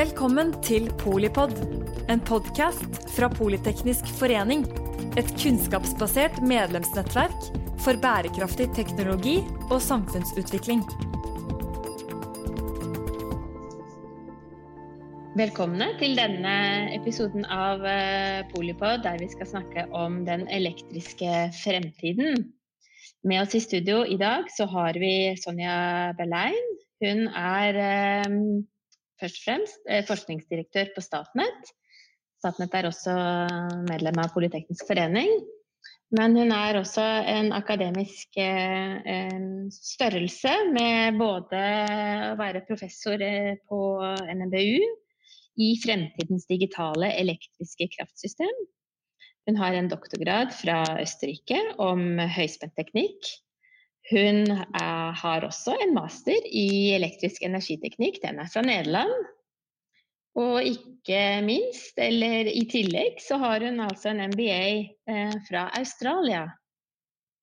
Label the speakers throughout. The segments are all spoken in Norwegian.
Speaker 1: Velkommen til Polipod, en podkast fra Politeknisk forening. Et kunnskapsbasert medlemsnettverk for bærekraftig teknologi og samfunnsutvikling.
Speaker 2: Velkomne til denne episoden av eh, Polipod, der vi skal snakke om den elektriske fremtiden. Med oss i studio i dag så har vi Sonja Berlein. Hun er eh, først og fremst eh, forskningsdirektør på Statnett. Statnett er også medlem av Politeknisk forening. Men hun er også en akademisk eh, størrelse med både å være professor eh, på NMBU i fremtidens digitale elektriske kraftsystem. Hun har en doktorgrad fra Østerrike om høyspentteknikk hun er, har også en master i elektrisk energiteknikk. Den er fra Nederland. Og ikke minst, eller i tillegg, så har hun altså en MBA eh, fra Australia.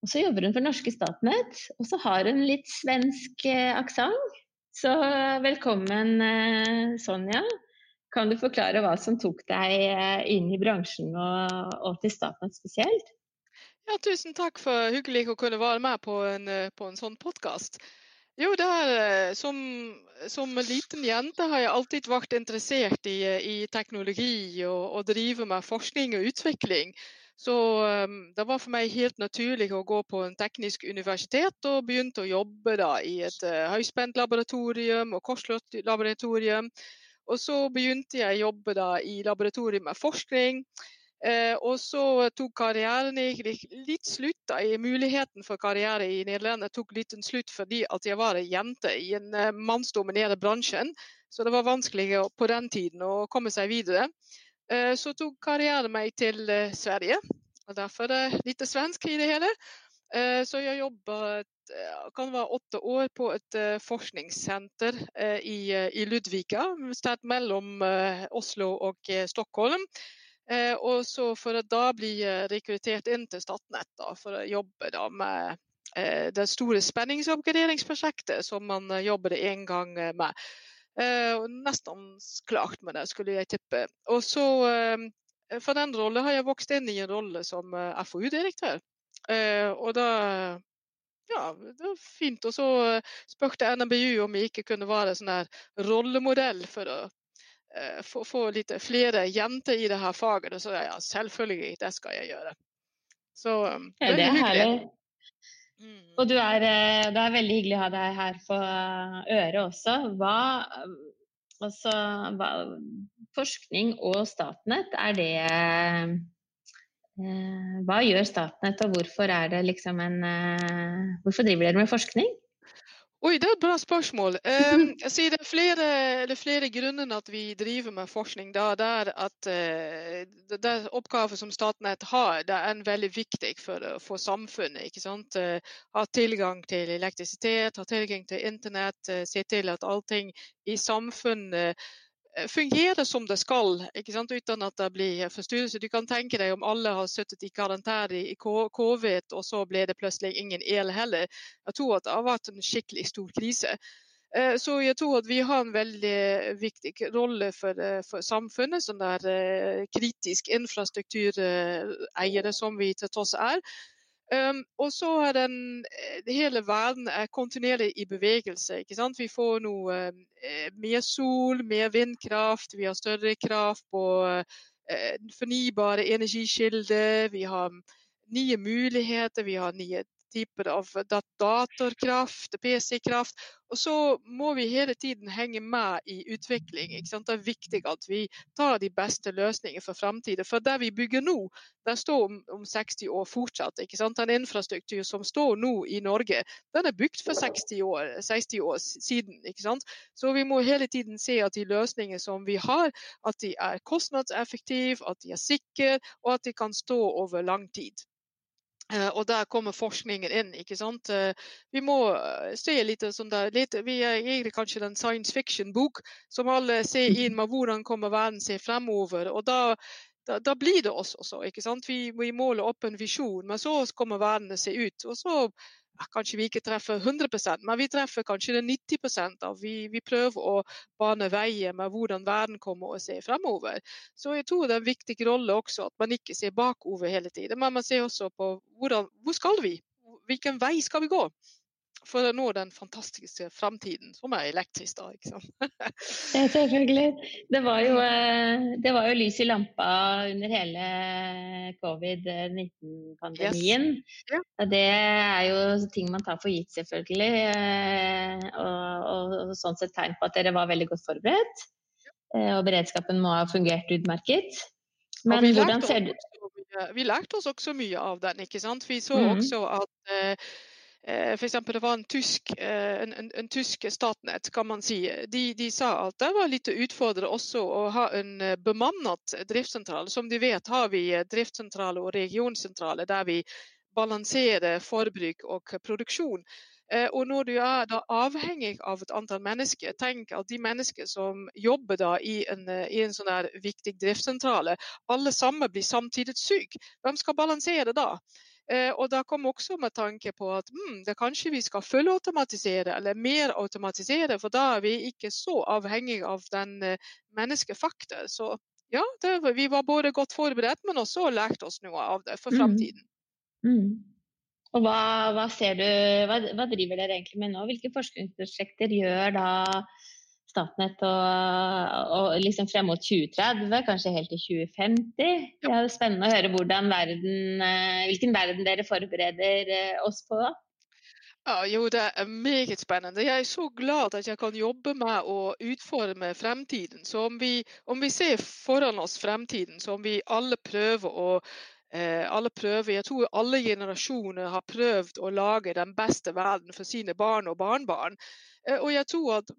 Speaker 2: Og så jobber hun for norske Statnett, og så har hun litt svensk eh, aksent. Så velkommen, eh, Sonja. Kan du forklare hva som tok deg eh, inn i bransjen og, og til Statnett spesielt?
Speaker 3: Ja, tusen takk for hyggelig å kunne være med på en, eh, på en sånn podkast. Jo, er, eh, som, som, liten jente har jeg alltid vært interessert i, eh, i teknologi og, og, drive med forskning og utvikling. Så um, det var for meg helt naturlig å gå på en teknisk universitet og begynte å jobbe da, i et uh, høyspentlaboratorium og korslåttlaboratorium. Og så begynte jeg å jobbe da, i laboratoriet med forskning. Eh, og så tok karrieren litt slutt. Da, Muligheten for karriere i Nederland tok litt en slutt fordi at jeg var en jente i en eh, mannsdominert bransje. Så det var vanskelig på den tiden å komme seg videre. Eh, så tok karrieren meg til Sverige. og Derfor er litt svensk i det hele. Så jeg jobba kan være åtte år på et forskningssenter i, Ludvika, sted mellom Oslo og Stockholm. Eh, og så for å da bli eh, rekruttert inn til Statnett for å jobbe da med eh, det store spenningsoppgraderingsprosjektet som man jobber en gang med. nesten klart med det, skulle jeg tippe. Og så For den rollen har jeg vokst inn i en rolle som FoU-direktør. og da ja, det var fint. Og så spurte NMBU om jeg ikke kunne være sånn her rollemodell for å få, få lite flere jenter i det her faget. Og så ja, selvfølgelig, det skal jeg gjøre. Så um, det,
Speaker 2: det er hyggelig. Mm. Og du er, eh, det er veldig hyggelig å ha deg her på øret også. Hva, altså, hva, forskning og Statnett, er det eh, Hva gjør Statnett, og hvorfor det liksom en Hvorfor driver dere med forskning?
Speaker 3: Oi, det er et bra spørsmål. Um, det, er flere, det er flere grunner at vi driver med forskning. Da. Er at uh, det er oppgaver som Statnett har, det er veldig viktig for, for samfunnet. ikke sant? Uh, ha tilgang til elektrisitet, ha tilgang til internett, uh, se til at allting i samfunnet Eh, fungerer som det skal, uten at det blir forstyrrelse. Du kan tenke deg om alle har sittet i karantene i covid, og så ble det plutselig ingen el heller. Jeg tror at det har vært en skikkelig stor krise. Eh, så jeg tror at vi har en veldig viktig rolle for, eh, for samfunnet, som er kritisk infrastruktureiere som vi til tross er. Um, og så er den eh, hele verden er kontinuerlig i bevegelse. ikke sant? Vi får noe uh, mer sol, mer vindkraft, vi har større kraft på uh, fornybare energikilder. Vi har nye muligheter, vi har nye typer av datorkraft, PC-kraft. Og så må vi hele tiden henge med i utvikling. Det er viktig at vi tar de beste løsningene for framtiden. For det vi bygger nå, det står om, om 60 år fortsatt. Den infrastruktur som står nå i Norge, den er bygd for 60 år, 60 år siden. Så vi må hele tiden se at de løsningene som vi har, at de er kostnadseffektive, at de er sikre, og at de kan stå over lang tid. Eh, og der kommer forskningen inn. ikke sant? Eh, vi må eh, se litt sånn der, litt, Vi er egentlig kanskje den science fiction-bok som alle ser inn med hvordan kommer verden seg fremover. og da, da, da blir det oss også. ikke sant? Vi, vi måler opp en visjon, men så kommer verden se ut. Og så kanskje vi ikke treffer 100% men vi treffer kanskje det 90% av. Vi, vi prøver å bane veier med hvordan verden kommer å se fremover. Så jeg tror det er en viktig rolle også at man ikke ser bakover hele tiden, men man ser også på hvordan, hvor skal vi? Hvilken vei skal vi gå? For å nå den fantastiske framtiden som er elektrisk. da, ikke sant?
Speaker 2: ja, selvfølgelig. Det var, jo, eh, det var, jo, lys i lampa under hele covid-19-pandemien. Yes. Ja. Det er jo ting man tar for gitt, selvfølgelig. Eh, og, og, og, sånn sett tegn på at dere var veldig godt forberedt. Eh, og beredskapen må ha fungert utmerket.
Speaker 3: Men hvordan ser det Vi lærte oss også mye av den. ikke sant? Vi så mm. også at Eh, F.eks. det var en tysk, eh, en, en, en tysk Statnett, kan man si. De, de, sa at det var litt utfordrende også å ha en eh, bemannet driftssentral. Som de vet har vi driftssentraler og regionsentraler der vi balanserer forbruk og produksjon. Og når du er avhengig av et antall mennesker, tenk at de mennesker som jobber i en, en sånn viktig driftssentral, alle sammen blir samtidig syke. Hvem skal balansere da? Eh, og da kom også med tanke på at hmm, det kanskje vi skal fullautomatisere eller mer automatisere, for da er vi ikke så avhengig av den eh, menneskefaktor. Så ja, det, vi var både godt forberedt, men også lært oss noe av det for framtiden. Mm.
Speaker 2: Mm. Og hva, hva, ser du, hva, hva, driver dere egentlig med nå? Hvilke forskningsprosjekter gjør da Statnett og, og liksom frem mot 2030, kanskje helt til 2050. Det er spennende å høre verden, eh, hvilken verden dere forbereder eh, oss på.
Speaker 3: Ja, jo, det er meget spennende. Jeg er så glad at jeg kan jobbe med å utforme fremtiden. Så om vi, om vi ser foran oss fremtiden, så om vi alle prøver å eh, alle prøver, Jeg tror alle generasjoner har prøvd å lage den beste verden for sine barn og barnebarn. Og jeg tror at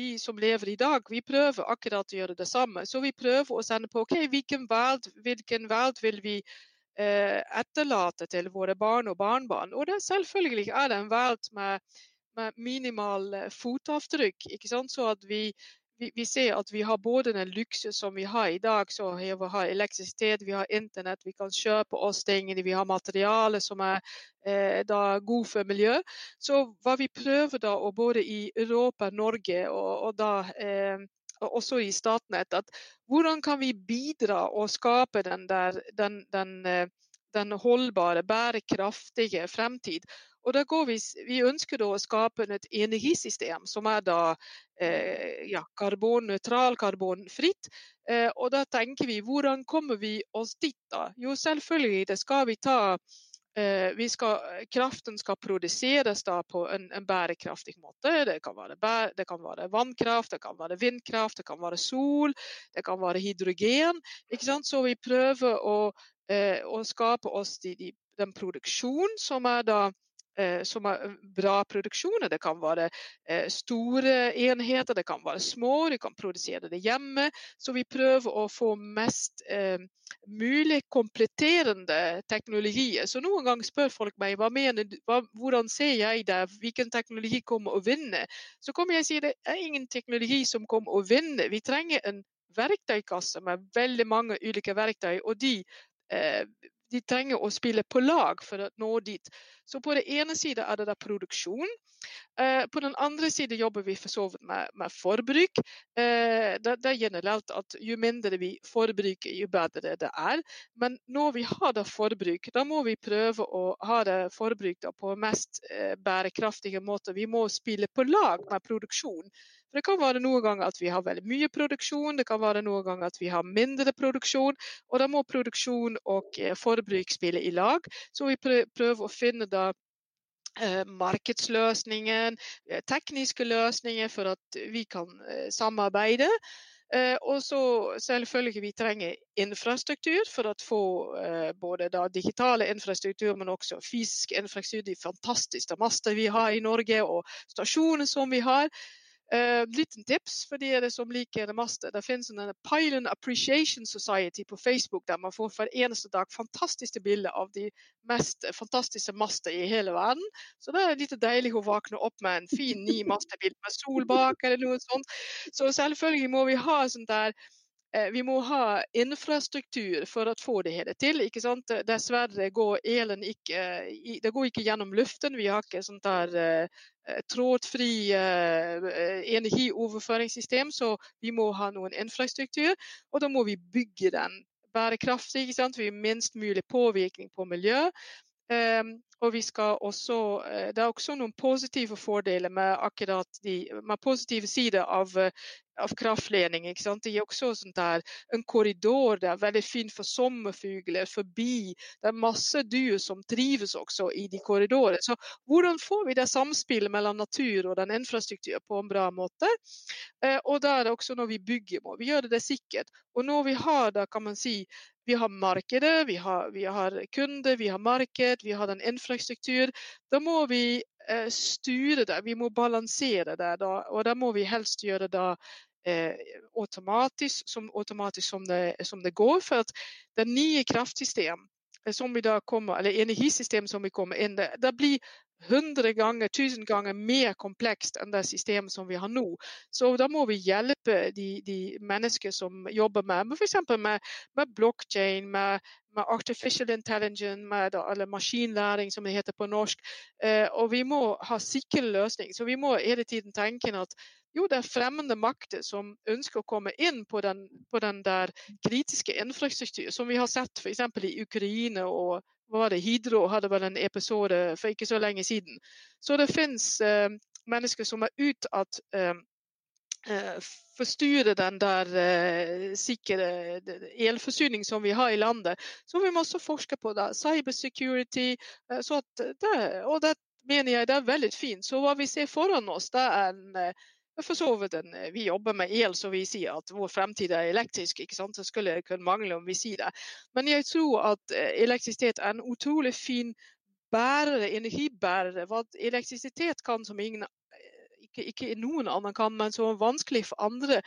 Speaker 3: vi som lever i dag, vi prøver akkurat å gjøre det samme. Så vi prøver å sende på ok, hvilken verd, hvilken verd vil vi eh, etterlate til våre barn og barnebarn. Og det selvfølgelig er det en verd med, med minimal eh, fotavtrykk. Så at vi, vi, vi, ser at vi har både den luksus som vi har i dag, så vi har elektrisitet, vi har internett, vi kan kjøpe oss tingene, vi har materiale som er eh, god for miljøet. Så hva vi prøver da, og både i Europa, Norge og, og da eh, også i Statnett, at hvordan kan vi bidra og skape den, der, den, den, eh, den holdbare, bærekraftige fremtid. Og vi, vi ønsker å skape et energisystem som er da eh, ja, karbonnøytral, karbonfritt. Eh, og da tenker vi hvordan kommer vi oss dit da? Jo, selvfølgelig skal vi ta eh, skal, kraften skal produseres på en, en bærekraftig måte. Det kan, bære, det kan, være vannkraft, det kan være vindkraft, det kan være sol, det kan være hydrogen. Så vi prøver å, eh, å skape oss de, de, den produksjonen som er da som har eh, bra produksjoner. Det kan være eh, store enheter, det kan være små, du kan produsere det hjemme. Så vi prøver å få mest eh, mulig kompletterende teknologier. Så noen ganger spør folk meg hva mener, hva, hvordan ser jeg det, hvilken teknologi kommer å vinne. Så kommer jeg og sier det er ingen teknologi som kommer å vinne. Vi trenger en verktøykasse med veldig mange ulike verktøy. og de eh, de trenger å spille på lag for å nå dit. Så på den ene siden er det da produksjon. Eh, på den andre siden jobber vi for så vidt med, med, forbruk. Eh, det, det, er generelt at jo mindre vi forbruker, jo bedre det er. Men når vi har da forbruk, da må vi prøve å ha det forbruk på mest eh, bærekraftige måter. Vi må spille på lag med produksjon. For Det kan være noen ganger at vi har veldig mye produksjon, det kan være noen ganger at vi har mindre produksjon. Og da må produksjon og forbruk spille i lag. Så vi prøver å finne da Eh, markedsløsninger, eh, tekniske løsninger for at vi kan eh, samarbeide. Og så selvfølgelig vi trenger infrastruktur for å få både da digitale infrastruktur, men også fysisk infrastruktur. De fantastiske master vi har i Norge og stasjoner som vi har. Uh, liten tips for dere som liker det master. Det finnes en Pylon Appreciation Society på Facebook der man får for eneste dag fantastiske bilder av de mest fantastiske master i hele verden. Så det er litt deilig å våkne opp med en fin ny masterbild med sol bak eller noe sånt. Så selvfølgelig må vi ha sånn der vi må ha infrastruktur for å få det hele til. ikke sant? Dessverre går elen ikke, det går ikke gjennom luften. Vi har ikke sånt der trådfri energioverføringssystem, så vi må ha noen infrastruktur. Og da må vi bygge den bærekraftig. ikke sant? Vi har minst mulig påvirkning på miljøet. Um, og vi skal også, Det er også noen positive fordeler med akkurat de med positive sider av av kraftledning. Ikke sant? Det er også der, en korridor det er veldig fint for sommerfugler forbi. Det er masse dyr som trives også i de korridorene. Så hvordan får vi det samspillet mellom natur og den infrastrukturen på en bra måte? Eh, og da er det også når vi bygger, må vi gjøre det sikkert. Og når vi har det, kan man si, vi har markedet, vi har, vi har kunder, vi har marked, vi har den infrastruktur. Da må vi eh, styre det, vi må balansere det. Da, og da må vi helst gjøre det automatisk, som, automatisk som det, som det går. For at det nye kraftsystem eh, som vi da kommer, eller energisystemet som vi kommer inn, det, det blir hundre ganger, tusen ganger mer komplekst enn det systemet som vi har nå. Så da må vi hjelpe de, de mennesker som jobber med f.eks. med, med blockchain, med, med, artificial intelligence, med eller maskinlæring som det heter på norsk. Eh, og vi må ha sikre løsninger. Så vi må hele tiden tenke at jo, det er fremmede makter som ønsker å komme inn på den, på den der kritiske infrastrukturen, som vi har sett f.eks. i Ukraina og var det, Hydro hadde vel en episode for ikke så lenge siden. Så det finnes eh, mennesker som er ute at eh, eh forstyrre den der eh, sikre elforsyning som vi har i landet. Så vi må også forske på det. Cybersecurity. Eh, så det, og det mener jeg det er veldig fint. Så hva vi ser foran oss, det er en eh, for så vidt en, eh, Vi jobber med el, så vi sier at vår fremtid er elektrisk. ikke sant? Det skulle kunne mangle om vi sier det. Men jeg tror at eh, elektrisitet er en utrolig fin bærer, energibærer. Hva elektrisitet kan som ingen, eh, ikke, ikke noen annen kan, men som er vanskelig for andre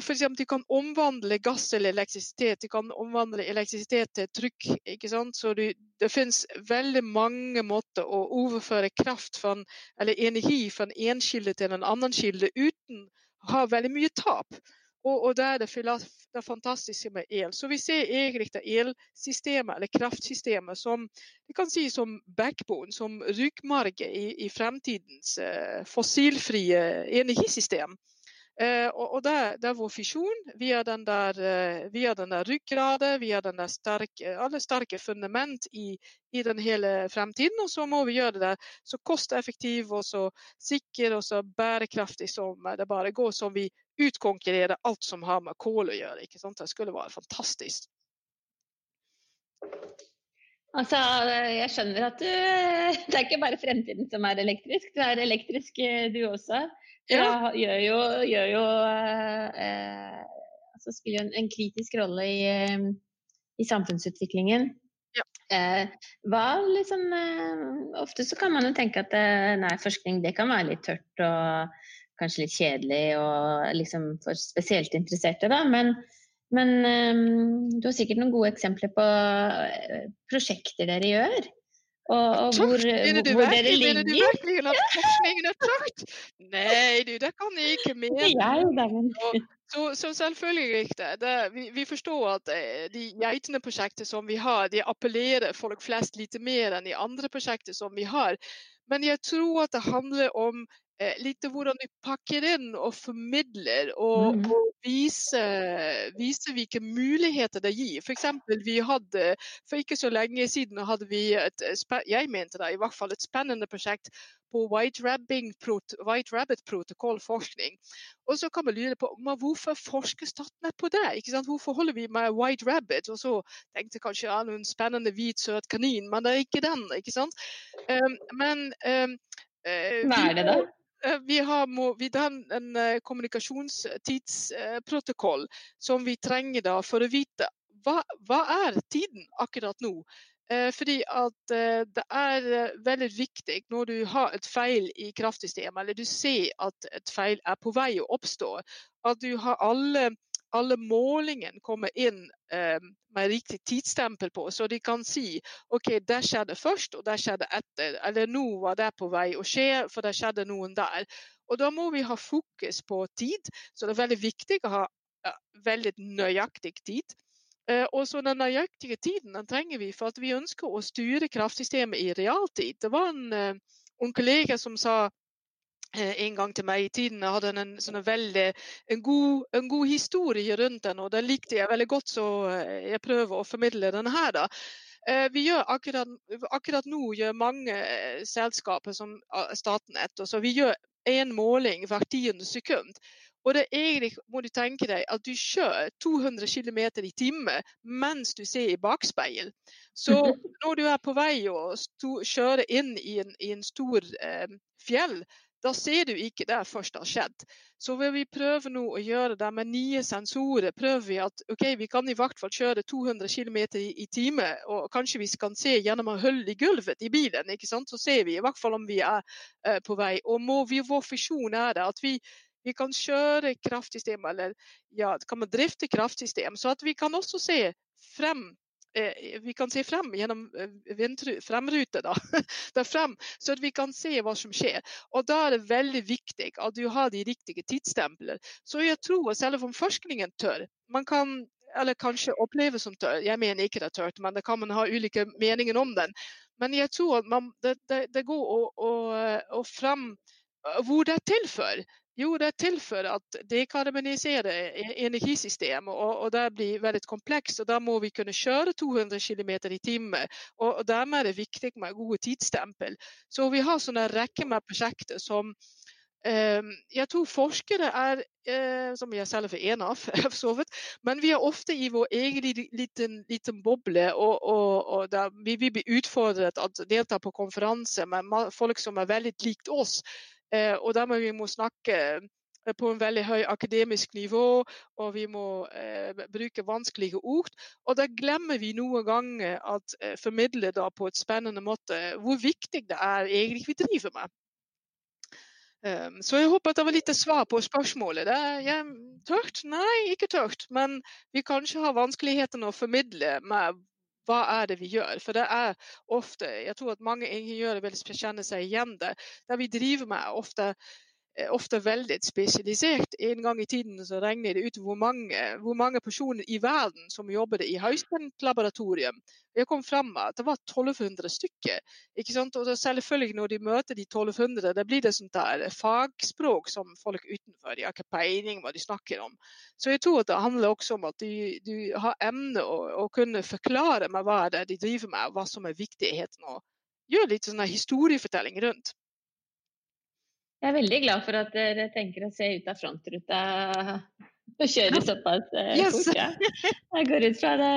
Speaker 3: for eksempel, de kan omvandle gass til elektrisitet, de kan omvandle elektrisitet til trykk. ikke sant? Så det, det finnes veldig mange måter å overføre kraft fra, eller energi fra en kilde til en annen kilde uten å ha veldig mye tap. Og, og det er det, det fantastiske med el. Så vi ser egentlig det elsystemet, eller kraftsystemet, som vi kan si som backbone, som ryggmargen i, i fremtidens eh, fossilfrie energisystem. Eh, og, det, er vår fisjon. Vi har den der, eh, der ryggraden, vi har den der sterke, alle sterke fundament i, i, den hele fremtiden. Og så må vi gjøre det så kosteffektivt og så sikker og så bærekraftig som det bare går. Så vi utkonkurrerer alt som har med kål å gjøre. ikke sant? Det skulle være fantastisk.
Speaker 2: Altså, jeg skjønner at du Det er ikke bare fremtiden som er elektrisk, du er elektrisk du også. Ja. gjør jo, gjør jo eh, altså spiller en, en, kritisk rolle i, eh, i samfunnsutviklingen. Ja. Eh, hva liksom eh, Ofte så kan man jo tenke at eh, nei, forskning det kan være litt tørt og kanskje litt kjedelig og liksom for spesielt interesserte, da. Men, men um, du har sikkert noen gode eksempler på prosjekter dere gjør. Og, og hvor,
Speaker 3: mener du
Speaker 2: hvor
Speaker 3: dere
Speaker 2: ligger.
Speaker 3: Mener du virkelig at forskningen er tørt? Nei, du, det kan jeg ikke mene.
Speaker 2: Jeg,
Speaker 3: så, så, selvfølgelig ikke. Det, vi, vi, forstår at eh, de geitene-prosjektene som vi har, de appellerer folk flest litt mer enn de andre prosjektene som vi har. Men jeg tror at det handler om Eh, litt hvordan vi pakker inn og formidler og, mm. og viser, viser, hvilke muligheter det gir. F.eks. vi hadde for ikke så lenge siden hadde vi et, jeg mente det, i hvert fall et spennende prosjekt på White, White Rabbit-protokollforskning. Og så kan man lure på men hvorfor forsker Statnett på det? Ikke sant? Hvorfor holder vi med White Rabbit? Og så tenkte jeg kanskje ja, noen spennende hvit, søt kanin, men det er ikke den. ikke sant? Um, men um,
Speaker 2: Hva er det da?
Speaker 3: Eh, vi har, vi har en eh, kommunikasjonstidsprotokoll som vi trenger da for å vite hva, hva er tiden akkurat nå. Eh, fordi at det er veldig viktig når du har et feil i kraftsystemet, eller du ser at et feil er på vei å oppstå, at du har alle alle målingene kommer inn eh, med riktig tidsstempel på, så de kan si OK, det skjedde først, og det skjedde etter. Eller nå var det på vei å skje, for det skjedde noen der. Og da må vi ha fokus på tid. Så det er veldig viktig å ha ja, veldig nøyaktig tid. Eh, og så Den nøyaktige tiden den trenger vi for at vi ønsker å styre kraftsystemet i realtid. Det var en, en eh, kollega som sa en gang til meg i tiden hadde en, en, veldig, en, god, en god historie rundt den, og den likte jeg veldig godt, så jeg prøver å formidle den her. da. Vi gjør akkurat, akkurat nå gjør mange selskaper som Statnett så vi gjør en måling hvert tiende sekund. Og det er egentlig må du tenke deg at du kjører 200 km i timen mens du ser i bakspeil. Så når du er på vei og kjører inn i en, i en stor eh, fjell, da ser du ikke det først har skjedd. Så vil vi prøve nå å gjøre det med nye sensorer. prøver vi at ok, vi kan i hvert fall kjøre 200 km i, i time, og kanskje vi kan se gjennom hull i gulvet i bilen. ikke sant? Så ser vi i hvert fall om vi er uh, på vei. Og må vi, vår visjon er det at vi vi kan kjøre kraftsystem, eller ja, kan man drifte kraftsystem, så at vi kan også se frem vi kan se frem gjennom eh, da, der frem, så at vi kan se hva som skjer. Og Da er det veldig viktig at du har de riktige tidsstempler. Så jeg tror, selv om forskningen tør man kan, eller kanskje oppleve som tør, jeg mener ikke det er tørt, men det kan man ha ulike meninger om den. Men jeg tror at man, det, det, det, går å, å, å frem hvor det er til for. Jo, det er til for at dekarbonisere e-, energisystemet, og, og, det blir veldig komplekst. og Da må vi kunne kjøre 200 km i timen. Og, og Dermed er det viktig med gode tidsstempel. Så vi har sånne rekke med prosjekter som eh, jeg tror forskere er, eh, som jeg selv er en av, men vi er ofte i vår egen liten, liten boble. og, og der, vi, vi blir utfordret til å delta på konferanser med folk som er veldig likt oss. Eh, og må vi må snakke eh, på en veldig høy akademisk nivå, og vi må eh, bruke vanskelige ord. Og da glemmer vi noen ganger at eh, formidle da på et spennende måte hvor viktig det er egentlig vi driver med. Um, så jeg håper at det var litt svar på spørsmålet. Det er, ja, tørt? Nei, ikke tørt. Men vi kanskje har vanskeligheter å formidle med hva er det vi gjør? For det er ofte, jeg tror at mange ingeniører vil kjenne seg igjen det. Det vi driver med er ofte, ofte veldig spesialisert. En gang i tiden så regner det ut hvor mange, hvor mange personer i verden som jobbet i høyspentlaboratorium. Jeg kom fram med at det var 1200 stykker. ikke sant? Og selvfølgelig Når de møter de 1200, da blir det sånt der fagspråk som folk utenfor de har ikke peiling hva de snakker om. Så jeg tror at det handler også om at du, du har emne å, å, kunne forklare meg hva det er de driver med, og hva som er viktigheten. og gjøre litt sånn historiefortelling rundt.
Speaker 2: Jeg er veldig glad for at dere tenker å se ut av frontruta og kjøre såpass eh, yes. fort. Ja. Jeg går ut fra det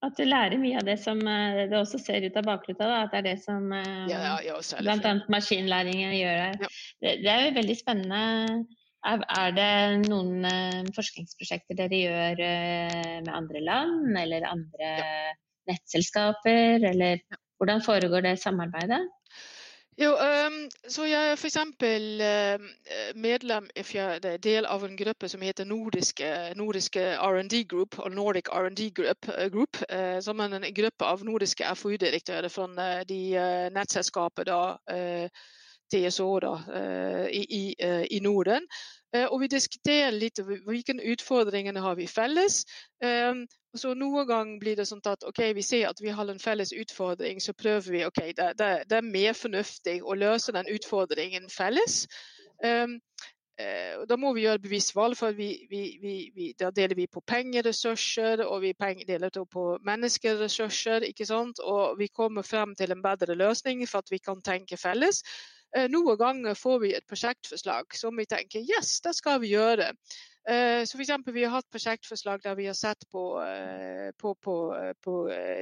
Speaker 2: at du lærer mye av det som eh, det også ser ut av bakruta. Da, at det er det som eh, ja, ja, bl.a. maskinlæringen gjør her. Det, det, er jo veldig spennende. Er, er, det noen forskningsprosjekter dere gjør med andre land, eller andre nettselskaper, eller hvordan foregår det samarbeidet?
Speaker 3: Jo, så jeg er f.eks. Medlem i del av en gruppe som heter Nordiske, nordiske R&D Group, og Nordic R&D Group, group uh, som er en gruppe av nordiske FoU-direktører fra uh, de nettselskapene da, TSO da, i, i, Norden. Og vi diskuterer litt hvilke utfordringer har vi felles. Så Noen ganger blir det sånn at ok, vi ser at vi har en felles utfordring, så prøver vi ok, det, det, det er mer fornuftig å løse den utfordringen felles. Um, uh, da må vi gjøre bevisst valg, for vi, vi, vi, da deler vi på pengeressurser og vi deler på menneskeressurser. ikke sant? Og vi kommer frem til en bedre løsning for at vi kan tenke felles. Uh, noen ganger får vi et prosjektforslag som vi tenker yes, det skal vi gjøre. Eh, så for eksempel, Vi har hatt prosjektforslag der vi har sett på, eh, på, på, eh, på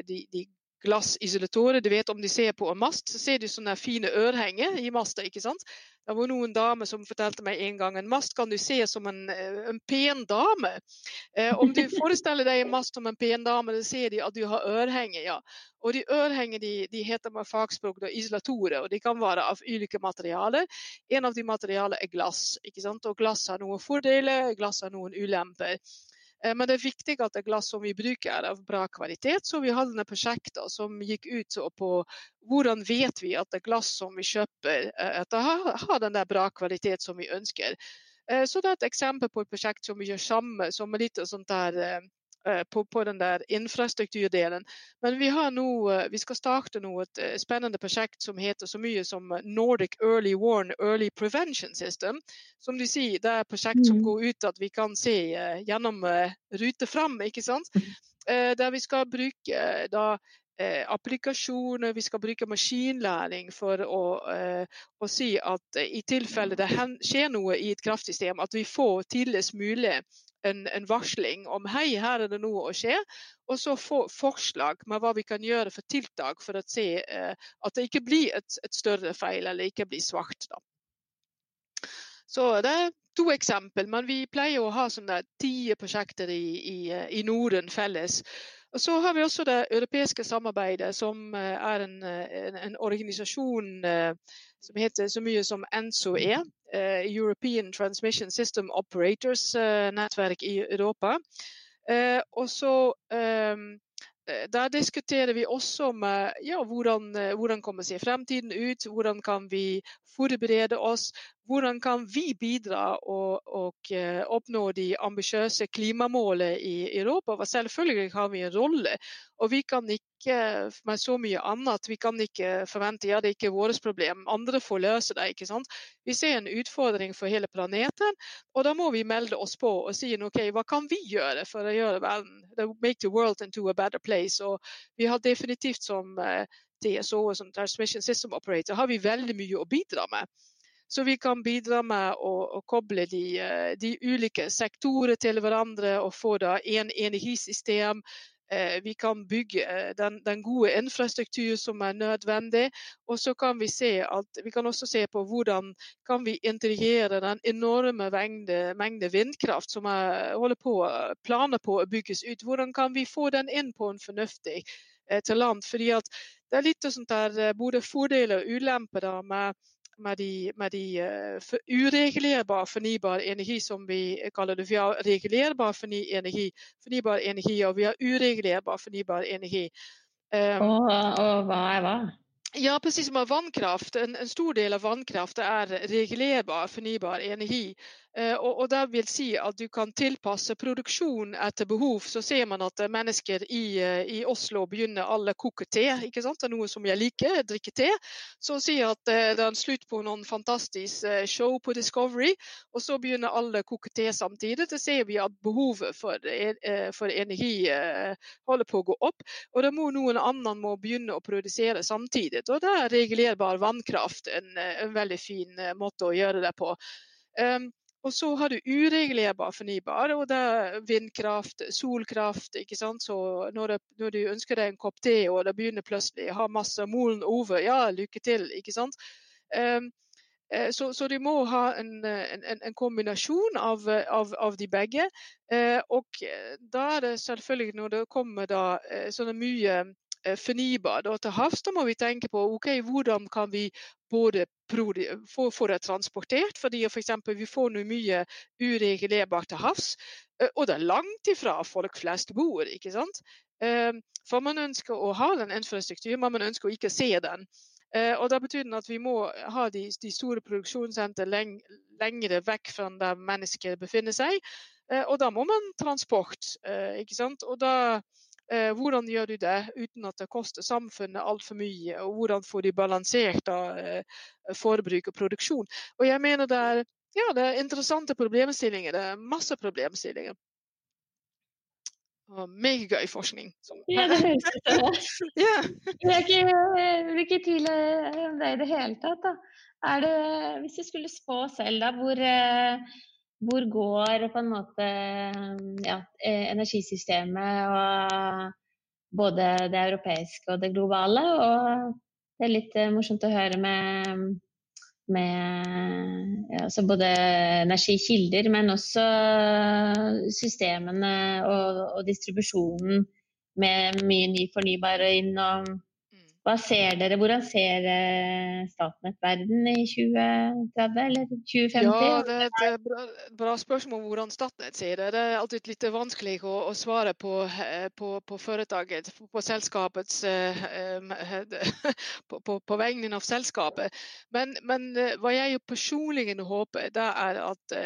Speaker 3: de, de glassisolatorer. Du vet Om de ser på en mast, så ser du sånne fine ørhenger i masta. ikke sant? Det var noen dame som fortalte meg en gang en mast kan du se som en, en pen dame. Eh, om du forestiller deg en mast som en pen dame, så ser de at du har ørhenger. ja. Og de ørhenger de, de heter med fagspråk da, isolatorer, og de kan være av ulike materialer. En av de materialene er glass. ikke sant? Og Glass har noen fordeler, glass har noen ulemper. Eh, men det er viktig at det glass som vi bruker er av bra kvalitet. Så vi hadde et prosjekt som gikk ut på hvordan vet vi at det glass som vi kjøper, eh, har, den der bra kvalitet som vi ønsker. Så det er et eksempel på et prosjekt som vi gjør sammen, som er litt sånt der på, på, den der infrastrukturdelen. Men vi, har nå, vi skal starte nå et spennende prosjekt som heter så mye som Nordic Early Warn Early Prevention System. Som de sier, det er et prosjekt som mm. går ut at vi kan se gjennom rute fram, ikke sant. Der vi skal bruke da eh, applikasjoner, vi skal bruke maskinlæring for å, eh, å si at i tilfelle det skjer noe i et kraftsystem, at vi får tidligst mulig en, en, varsling om hei, her er det noe å skje. Og så få forslag med hva vi kan gjøre for tiltak for å se eh, at det ikke blir et, et, større feil eller ikke blir svart. Da. Så det er to eksempel, men vi pleier å ha sånne ti prosjekter i, i, i Norden felles. Og så har vi også det europeiske samarbeidet, som eh, er en, eh, en, en organisasjon eh, som heter så mye som ENSO-E. European Transmission System Operators-nettverk i Europa. Og så der diskuterer vi også med ja, hvordan, hvordan kommer seg fremtiden ut, hvordan kan vi forberede oss, hvordan kan vi bidra og, og uh, oppnå de ambisiøse klimamålene i Europa? Selvfølgelig har vi en rolle, og vi kan ikke med så mye annet vi kan ikke forvente ja, det er ikke vårt problem, andre får løse det. ikke sant? Vi ser en utfordring for hele planeten, og da må vi melde oss på og si ok, hva kan vi gjøre for å gjøre verden, make the world into a better place. Og vi har definitivt som TSO TSO, som Transmission System Operator, har vi veldig mye å bidra med. Så vi kan bidra med å, å koble de, eh, de, ulike sektorer til hverandre og få da en energisystem. Eh, vi kan bygge eh, den, den, gode infrastruktur som er nødvendig. Og så kan vi se at vi kan også se på hvordan kan vi integrere den enorme mengde, mengde vindkraft som er, holder på, planer på å bygges ut. Hvordan kan vi få den inn på en fornuftig til land? Fordi at det er litt sånt der både fordeler og ulemper da med med de, med de for uregulerbare fornybar energi, som vi kaller det. Vi har regulerbar energi, fornybar energi, og vi har uregulerbar fornybar energi.
Speaker 2: Um, og, og hva er hva?
Speaker 3: Ja, precis som vannkraft. En, en, stor del av vannkraft er regulerbar fornybar energi. Eh, og, og, Det vil si at du kan tilpasse produksjon etter behov. Så ser man at mennesker i, eh, i Oslo begynner alle å koke te. ikke sant? Det er noe som jeg liker, drikke te. Så sier at eh, det er en slutt på noen fantastisk show på Discovery, og så begynner alle å koke te samtidig. Da ser vi at behovet for, for energi holder på å gå opp. Og da må noen annen må begynne å produsere samtidig. Og da er regulerbar vannkraft en, en veldig fin måte å gjøre det på. Um, og så har du uregulerbar fornybar, og det er vindkraft, solkraft. ikke sant? Så når, det, når, du ønsker deg en kopp te, og det begynner plutselig å ha masse molen over, ja, lykke til. ikke sant? Um, så, så, du må ha en, en, en kombinasjon av, av, av, de begge. Uh, og da er det selvfølgelig, når det kommer da uh, sånne mye Eh, fornybar da, til havs, da må vi tenke på okay, hvordan kan vi både få, få det transportert, fordi for eksempel, vi får noe mye uregulerbart til havs. Eh, og det er langt ifra folk flest bor. ikke sant? Eh, for man ønsker å ha den infrastrukturen, men man ønsker å ikke se den. Og Det betyr at vi må ha de, de store produksjonssentrene leng, lengre vekk fra der mennesker befinner seg. Og da må man transport. ikke sant? Og da Eh, hvordan gjør du det uten at det koster samfunnet altfor mye? Og hvordan får de balansert da, forbruk og produksjon? Og jeg mener det er, ja, det er interessante problemstillinger. Det er masse problemstillinger. Og megagøy forskning.
Speaker 2: Ja, det høres ut som det. ja. Jeg er ikke, i tvil tvile om det i det hele tatt. Da. Er det, hvis du skulle spå selv, da, hvor eh, hvor går på en måte ja, e, energisystemet og både det europeiske og det globale? Og det er litt eh, morsomt å høre med, med ja, altså både energikilder, men også systemene og, og distribusjonen med mye ny fornybar inn. og hva ser dere, hvordan ser eh, Statnett verden i 2030 eller 2050?
Speaker 3: Ja, det er et bra, bra spørsmål hvordan Statnett ser det. Det er alltid litt vanskelig å, å svare på, eh, på, på, foretaket, på selskapets på, på, på vegne av selskapet. Men, men, hva jeg personlig håper, det er at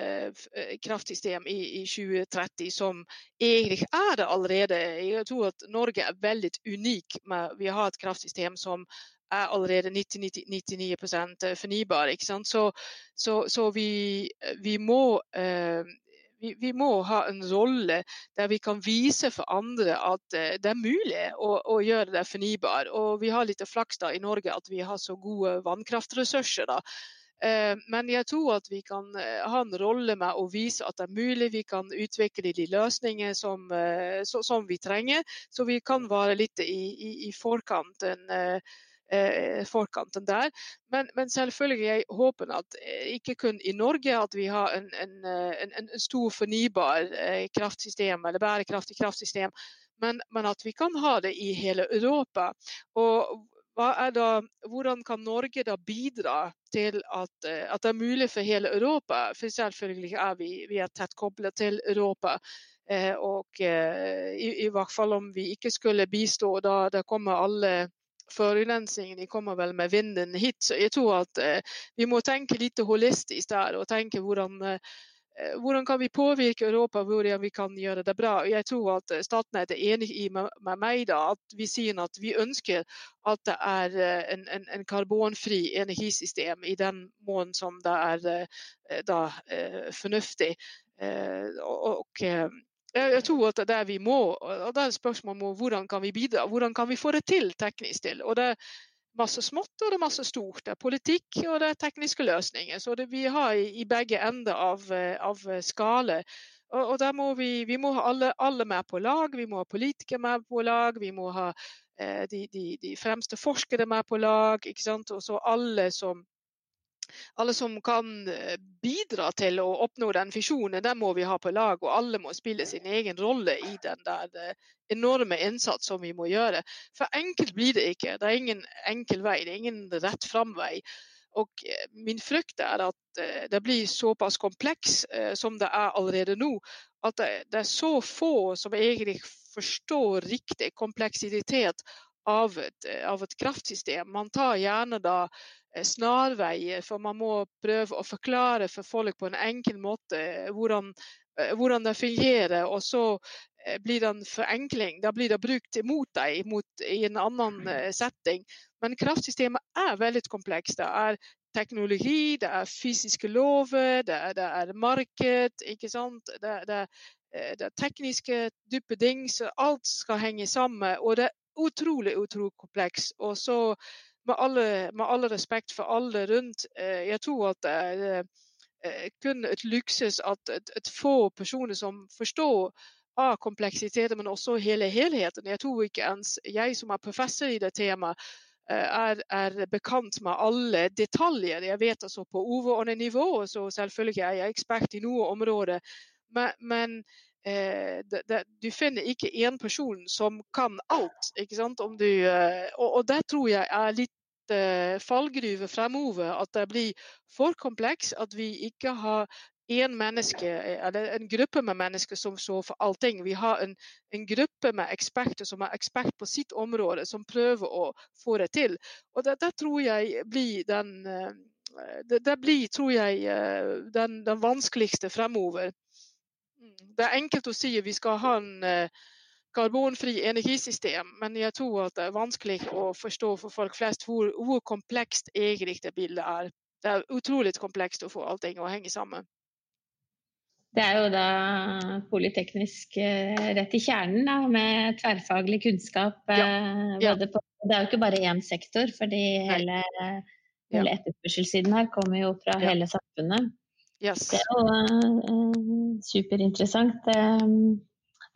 Speaker 3: kraftsystem i, i 2030, som egentlig er det allerede Jeg tror at Norge er veldig unik med vi har et kraftsystem som er allerede 90-99% fornybar. Ikke sant? Så, så, så vi, vi, må eh, vi, vi, må ha en rolle der vi kan vise for andre at eh, det er mulig å, å gjøre det fornybar. Og vi har litt flaks da i Norge at vi har så gode vannkraftressurser. da. Eh, men jeg tror at vi kan ha en rolle med å vise at det er mulig. Vi kan utvikle de løsninger som, som vi trenger. Så vi kan være litt i, i, i forkanten eh, forkanten der. Men, men, selvfølgelig jeg håper at eh, ikke kun i Norge at vi har en, en, eh, en, en stor fornybar eh, kraftsystem eller bærekraftig kraftsystem, men, men, at vi kan ha det i hele Europa. Og da, hvordan kan Norge da bidra til at, eh, at, det er mulig for hele Europa? For selvfølgelig er vi, vi er tett koblet til Europa. Eh, og eh, i, i, hvert fall om vi ikke skulle bistå, da, da kommer alle forurensningen kommer vel med vinden hit. Så jeg tror at eh, vi må tenke litt holistisk der, og tenke hvordan, eh, hvordan kan vi påvirke Europa, hvordan vi kan gjøre det bra. Jeg tror at Statnett er enig med, meg da, at vi sier at vi ønsker at det er eh, en, en, en karbonfri energisystem i den måten som det er eh, da, eh, fornuftig. og, jeg tror at det er vi må, og det er spørsmålet om hvordan kan vi bidra. Hvordan kan vi få det til teknisk til. Og det masse smått og det er masse stort. Det er politikk og det er tekniske løsninger. Så det, vi har i, i begge ender av, av skala. Og, og, der må vi, vi må ha alle, alle, med på lag. Vi må ha politikere med på lag. Vi må ha eh, de, de, de, fremste forskere med på lag. ikke sant? Og så alle som alle som kan eh, bidra til å oppnå den visjonen, den må vi ha på lag. Og alle må spille sin egen rolle i den der eh, enorme innsats som vi må gjøre. For enkelt blir det ikke. Det er ingen enkel vei. Det er ingen rett fram-vei. Og eh, min frykt er at det blir såpass kompleks som det er allerede nå, at det er så få som egentlig forstår riktig kompleksitet av et, av et kraftsystem. Man tar gjerne da snarveier, for man må prøve å forklare for folk på en enkel måte eh, hvordan, eh, hvordan det fungerer. Og så blir det en forenkling. Da blir det brukt mot deg mot, i en annen setting. Men kraftsystemet er veldig komplekst. Det er teknologi, det er fysiske lover, det er, det er marked. ikke sant? Det, det, det er tekniske dype ting. Så alt skal henge sammen. Og det er utrolig, utrolig komplekst. Og så med alle, med alle, respekt for alle rundt, eh, jeg tror at det er eh, kun et luksus at et, et, få personer som forstår av kompleksiteten, men også hele helheten. Jeg tror ikke ens jeg som er professor i det temaet, eh, er, er bekant med alle detaljer. Jeg vet altså på overordnet nivå, så selvfølgelig er jeg ekspert i noe område. Men, men eh, det, det, du finner ikke én person som kan alt. ikke sant? Du, eh, og, og, det tror jeg er litt eh, fallgruve fremover. At det blir for kompleks. At vi ikke har én menneske, eller en gruppe med mennesker som står for allting. Vi har en, en, gruppe med eksperter som er ekspert på sitt område, som prøver å få det til. Og det, det tror jeg blir den eh, det, det, blir, tror jeg, den, den vanskeligste fremover. Mm. Det er enkelt å si at vi skal ha en eh, karbonfri energisystem, men jeg tror at det er vanskelig å forstå for folk flest hvor, hvor komplekst egentlig det bildet er. Det er utrolig komplekst å få allting å henge sammen.
Speaker 2: Det er jo da polyteknisk eh, rett i kjernen, da, med tverrfaglig kunnskap. Ja, eh, ja. På, det er jo ikke bare én sektor, fordi hele, hele etterspørselssiden her kommer jo fra ja. hele samfunnet. Yes. Det er jo uh, superinteressant. Um,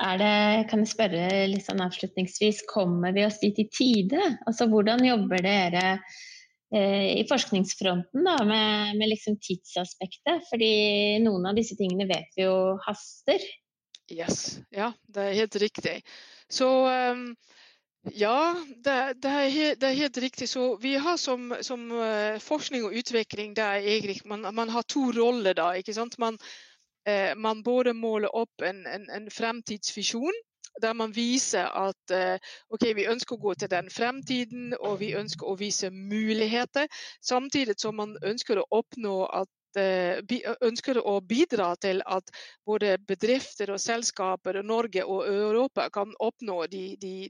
Speaker 2: er det, kan jeg spørre litt sånn avslutningsvis, kommer vi oss dit i tide? Altså Hvordan jobber dere uh, i forskningsfronten da, med, med liksom tidsaspektet? Fordi noen av disse tingene vet vi jo haster.
Speaker 3: Yes, ja, det er helt riktig. Så um Ja, det, det, er det, er helt, riktig. Så vi har som, som uh, forskning og utvikling det er egentlig, man, man, har to roller da. ikke sant? Man, eh, man både måler opp en, en, en, fremtidsvisjon der man viser at eh, ok, vi ønsker å gå til den fremtiden, og vi ønsker å vise muligheter. Samtidig som man ønsker å oppnå at Eh, ønsker å bidra til at både bedrifter og selskaper, Norge og Europa kan oppnå de, de,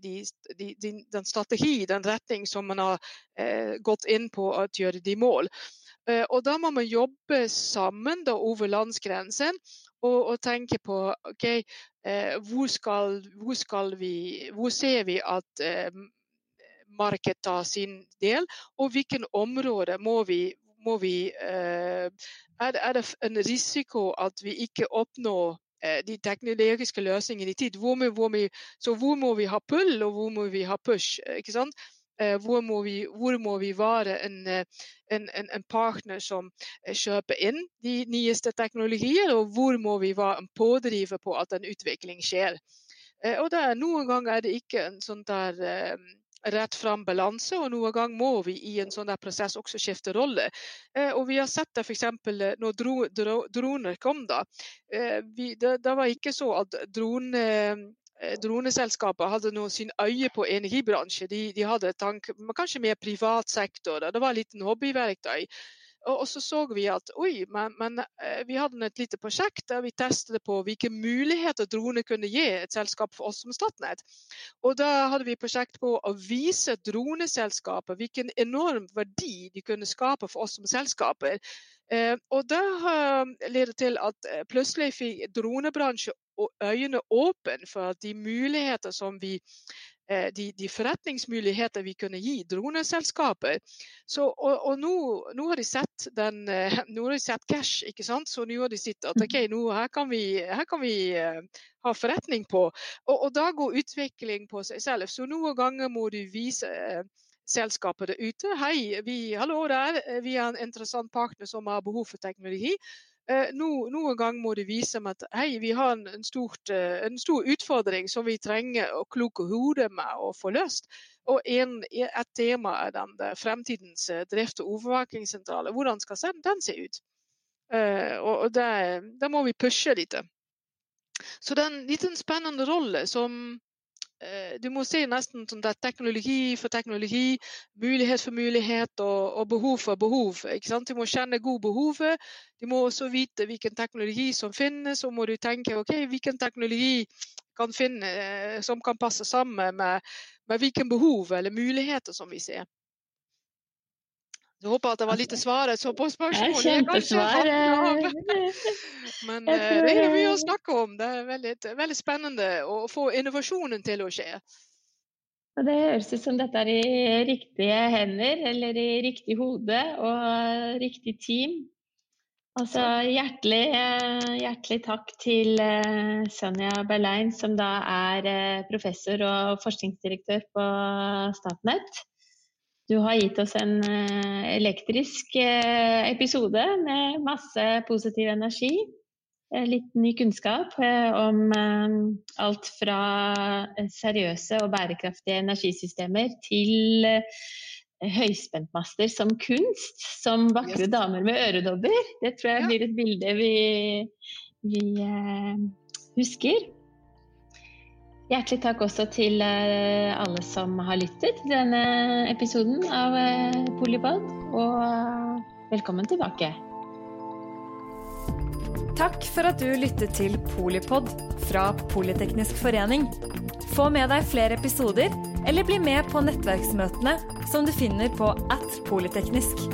Speaker 3: de, den strategi, den retning som man har eh, gått inn på å gjøre de mål. Eh, og da må man jobbe sammen da, over landsgrensen og, og, tenke på okay, hvor, skal, hvor, skal vi, hvor ser vi at markedet tar sin del, og hvilke områder må vi må vi eh, er, det en risiko at vi ikke oppnår eh, de teknologiske løsningene i tid. Hvor, hvor må, så hvor må vi ha pull, og hvor må vi ha push? ikke sant? Hvor må, vi, hvor må vi, være en, en, en, partner som kjøper inn de nyeste teknologier, og hvor må vi være en pådriver på at en utvikling skjer. Og der, Noen ganger er det ikke en sånn der rett fram balanse, og noen gang må vi i en sånn prosess også skifte rolle. Eh, og Vi har sett det f.eks. Eh, når dro, dro, droner kom. da. Eh, vi, det, det, var ikke så at drone, eh, droneselskapet hadde noe sin øye på energibransje. De, de hadde tank, kanskje mer privat sektor. Det var en liten hobbyverktøy. Og, så så vi at oi, men, men eh, vi hadde et lite prosjekt der vi testet på hvilke muligheter droner kunne gi et selskap for oss som Statnett. Og da hadde vi prosjekt på å vise droneselskaper hvilken enorm verdi de kunne skape for oss som selskaper. Eh, og det uh, leder til at plutselig fikk dronebransjen øynene åpne for at de muligheter som vi Eh, de, de, forretningsmuligheter vi kunne gi droneselskaper. Så, og, og nå, nå, har de sett den, eh, nå har de sett cash, ikke sant? så nå har de sett at okay, nå, her kan vi, her kan vi uh, ha forretning på. Og, og, da går utvikling på seg selv. Så noen ganger må du vise selskapet der ute. Hei, vi, hallo der. vi er en interessant partner som har behov for teknologi. Eh, no, noen ganger må du vise meg at hei, vi har en, stort, eh, en, stor utfordring som vi trenger å kloke hodet med å få løst. Og en, et tema er den fremtidens eh, drift- og overvåkingssentrale. Hvordan skal den se ut? og, og der, må vi pushe litt. Så det er en liten spennende rolle som Eh, du må se nesten sånn at teknologi for teknologi, mulighet for mulighet og, og behov for behov. Du må kjenne god behovet. Du må også vite hvilken teknologi som finnes, og må du tenke ok, hvilken teknologi kan finne, eh, som kan passe sammen med, med hvilken behov eller muligheter som vi ser. Jeg håper at det var litt så på spørsmålet.
Speaker 2: Ja, kjempesvar.
Speaker 3: Men eh, det er mye å snakke om. Det er veldig, veldig spennende å få innovasjonen til å skje.
Speaker 2: Det høres ut som dette er i riktige hender, eller i riktig hode og riktig team. Altså, hjertelig, hjertelig takk til eh, Sonja Berlein, som da er eh, professor og forskningsdirektør på Statnett. Du har gitt oss en eh, elektrisk eh, episode med masse positiv energi. Eh, litt ny kunnskap om alt fra seriøse og bærekraftige energisystemer til høyspentmaster som kunst, som vakre yes. damer med øredobber. Det tror jeg blir et bilde vi, vi husker. Hjertelig takk også til eh, alle som har lyttet til denne episoden av eh, Polipod, og eh, velkommen tilbake.
Speaker 1: Takk for at du lyttet til Polipod fra Politeknisk forening. Få med deg flere episoder, eller bli med på nettverksmøtene som du finner på at polyteknisk.